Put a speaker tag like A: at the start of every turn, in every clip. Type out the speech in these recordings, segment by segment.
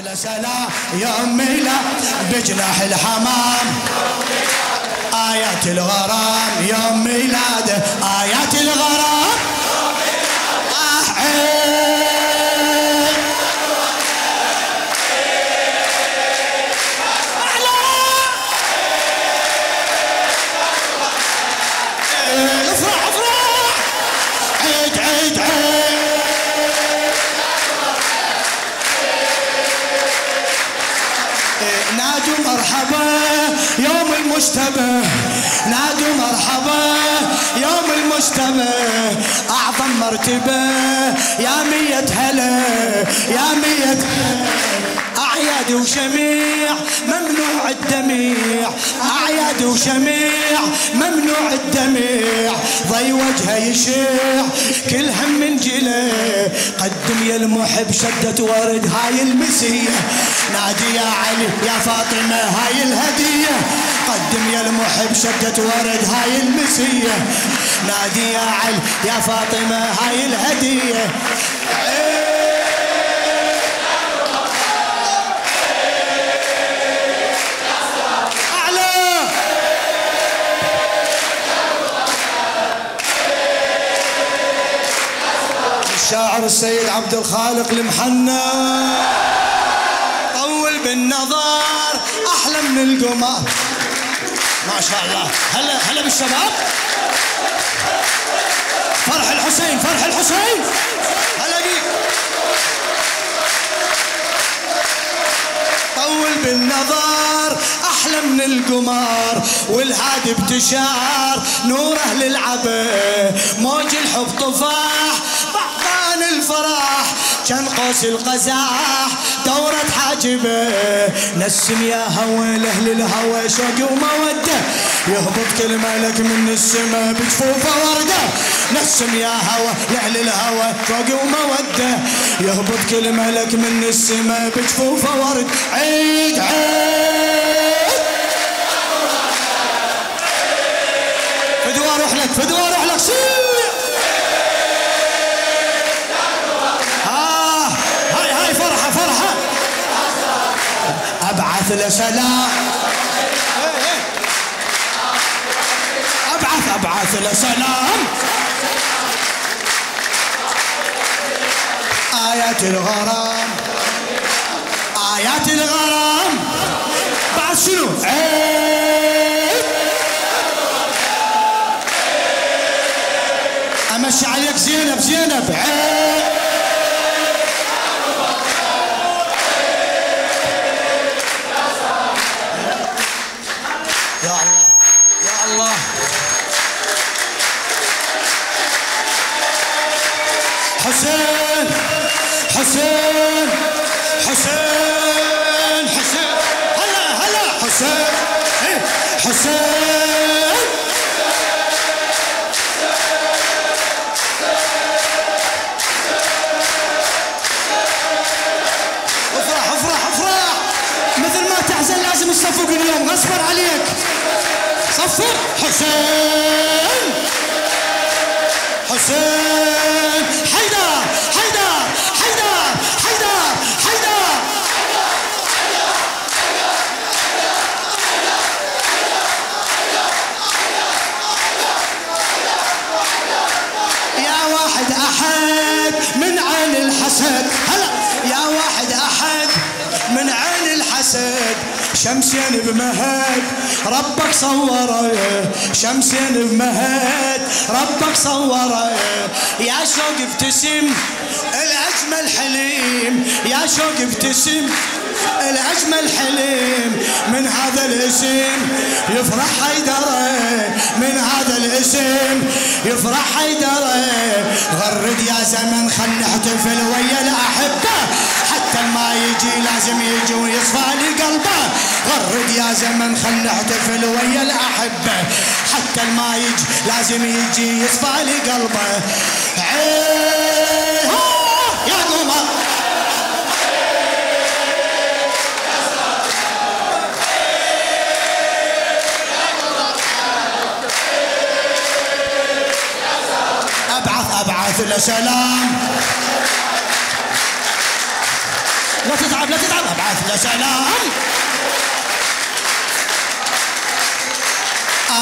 A: لسلام يوم ميلاد بجناح الحمام. آيات الغرام يوم ميلاده آيات الغرام. المشتبه نادوا مرحبا يوم المشتبه أعظم مرتبة يا مية هلا يا مية أعياد وشميع ممنوع الدميع أعياد وشميع ممنوع الدميع ضي وجهه يشيع كل هم من جله قدم يا المحب شدة ورد هاي المسية نادي يا علي يا فاطمة هاي الهدية. قدم يا المحب شدة ورد هاي المسية. نادي يا علي يا فاطمة هاي الهدية. الشاعر السيد عبد الخالق المحنى. طول بالنظر أحلى من القمر. ما شاء الله. هلا هلا بالشباب. فرح الحسين فرح الحسين. هلا بيك. طول بالنظر أحلى من القمر والهادي بتشار نوره للعبه موج الحب طفاح بعضان الفرح. كان قوس القزاح دورة حاجبة. نسم يا هوى لأهل الهوى شوق ومودة يهبط كل ملك من السماء بجفوفه وردة. نسم يا هوى لأهل الهوى شوق ومودة يهبط كل ملك من السماء بجفوفه ورد عيد عيد. فدوى أروح لك فدوى أروح لك أبعث لسلام أبعث أبعث لسلام آيات الغرام. آيات الغرام. بعد شنو؟ أمشي عليك زينب زينب. عيد صفر حسين. حسين. حيدر حيدر حيدر حيدر حيدر. يا واحد أحد من عين الحسد. هلا يا واحد أحد من عين الحسد. شمسين بمهد ربك صورة شمسين بمهد ربك صورة. يا شوق ابتسم الأجمل حليم. يا شوق ابتسم الأجمل حليم. من هذا الاسم يفرح حيدره من هذا الاسم يفرح حيدره غرد يا زمن خل نحتفل ويا الاحبه حتى ما يجي لازم يجي ويصفى لي قلبه. غرد يا زمن خل نحتفل ويا الأحبة. حتى ما يجي لازم يجي يصفى لي قلبه. يا قمر ابعث أبعث له سلام. لا تتعب لا تتعب. أبعث له سلام.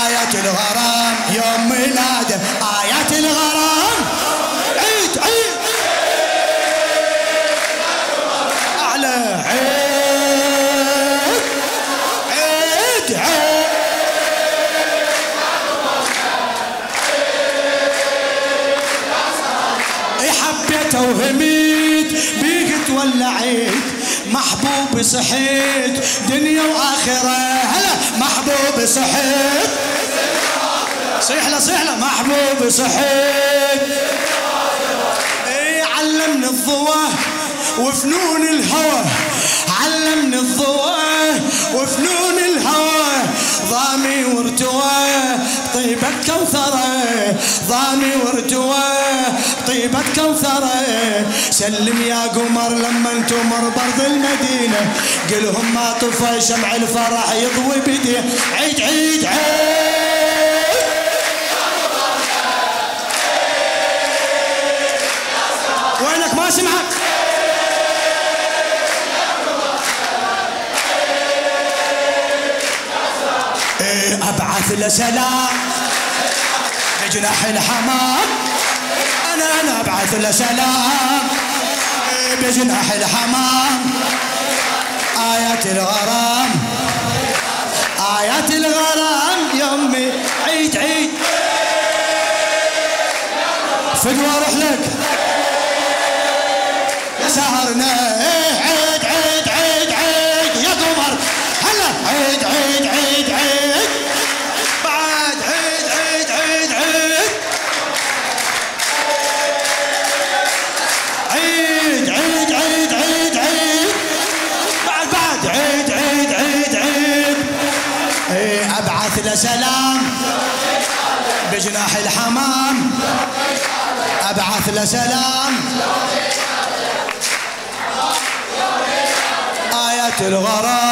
A: آيات الغرام يوم ميلاده آيات الغرام. عيد عيد. أعلى عيد. عيد تولعيت محبوب صحيت دنيا وآخرة. هلا محبوب صحيت. صيح له صيح له محبوب صحيت. اي علمني الضوء وفنون الهوى. علمني الضوء وفنون الهوى. ضامي وارتوى طيبة كوثرة ضامي وارتوى طيبة كوثرة سلم يا قمر لما تمر برض المدينة. قلهم ما طفى شمع الفرح يضوي بدي عيد عيد عيد. وينك؟ ما سمعك. إيه، أبعث له سلام. بجناح الحمام. أنا أبعث له سلام. بجناح الحمام. آيات الغرام. آيات الغرام. يمي عيد عيد. فدوى أروح لك يا سهرنا. بجناح الحمام. أبعث له سلام. آيات الغرام.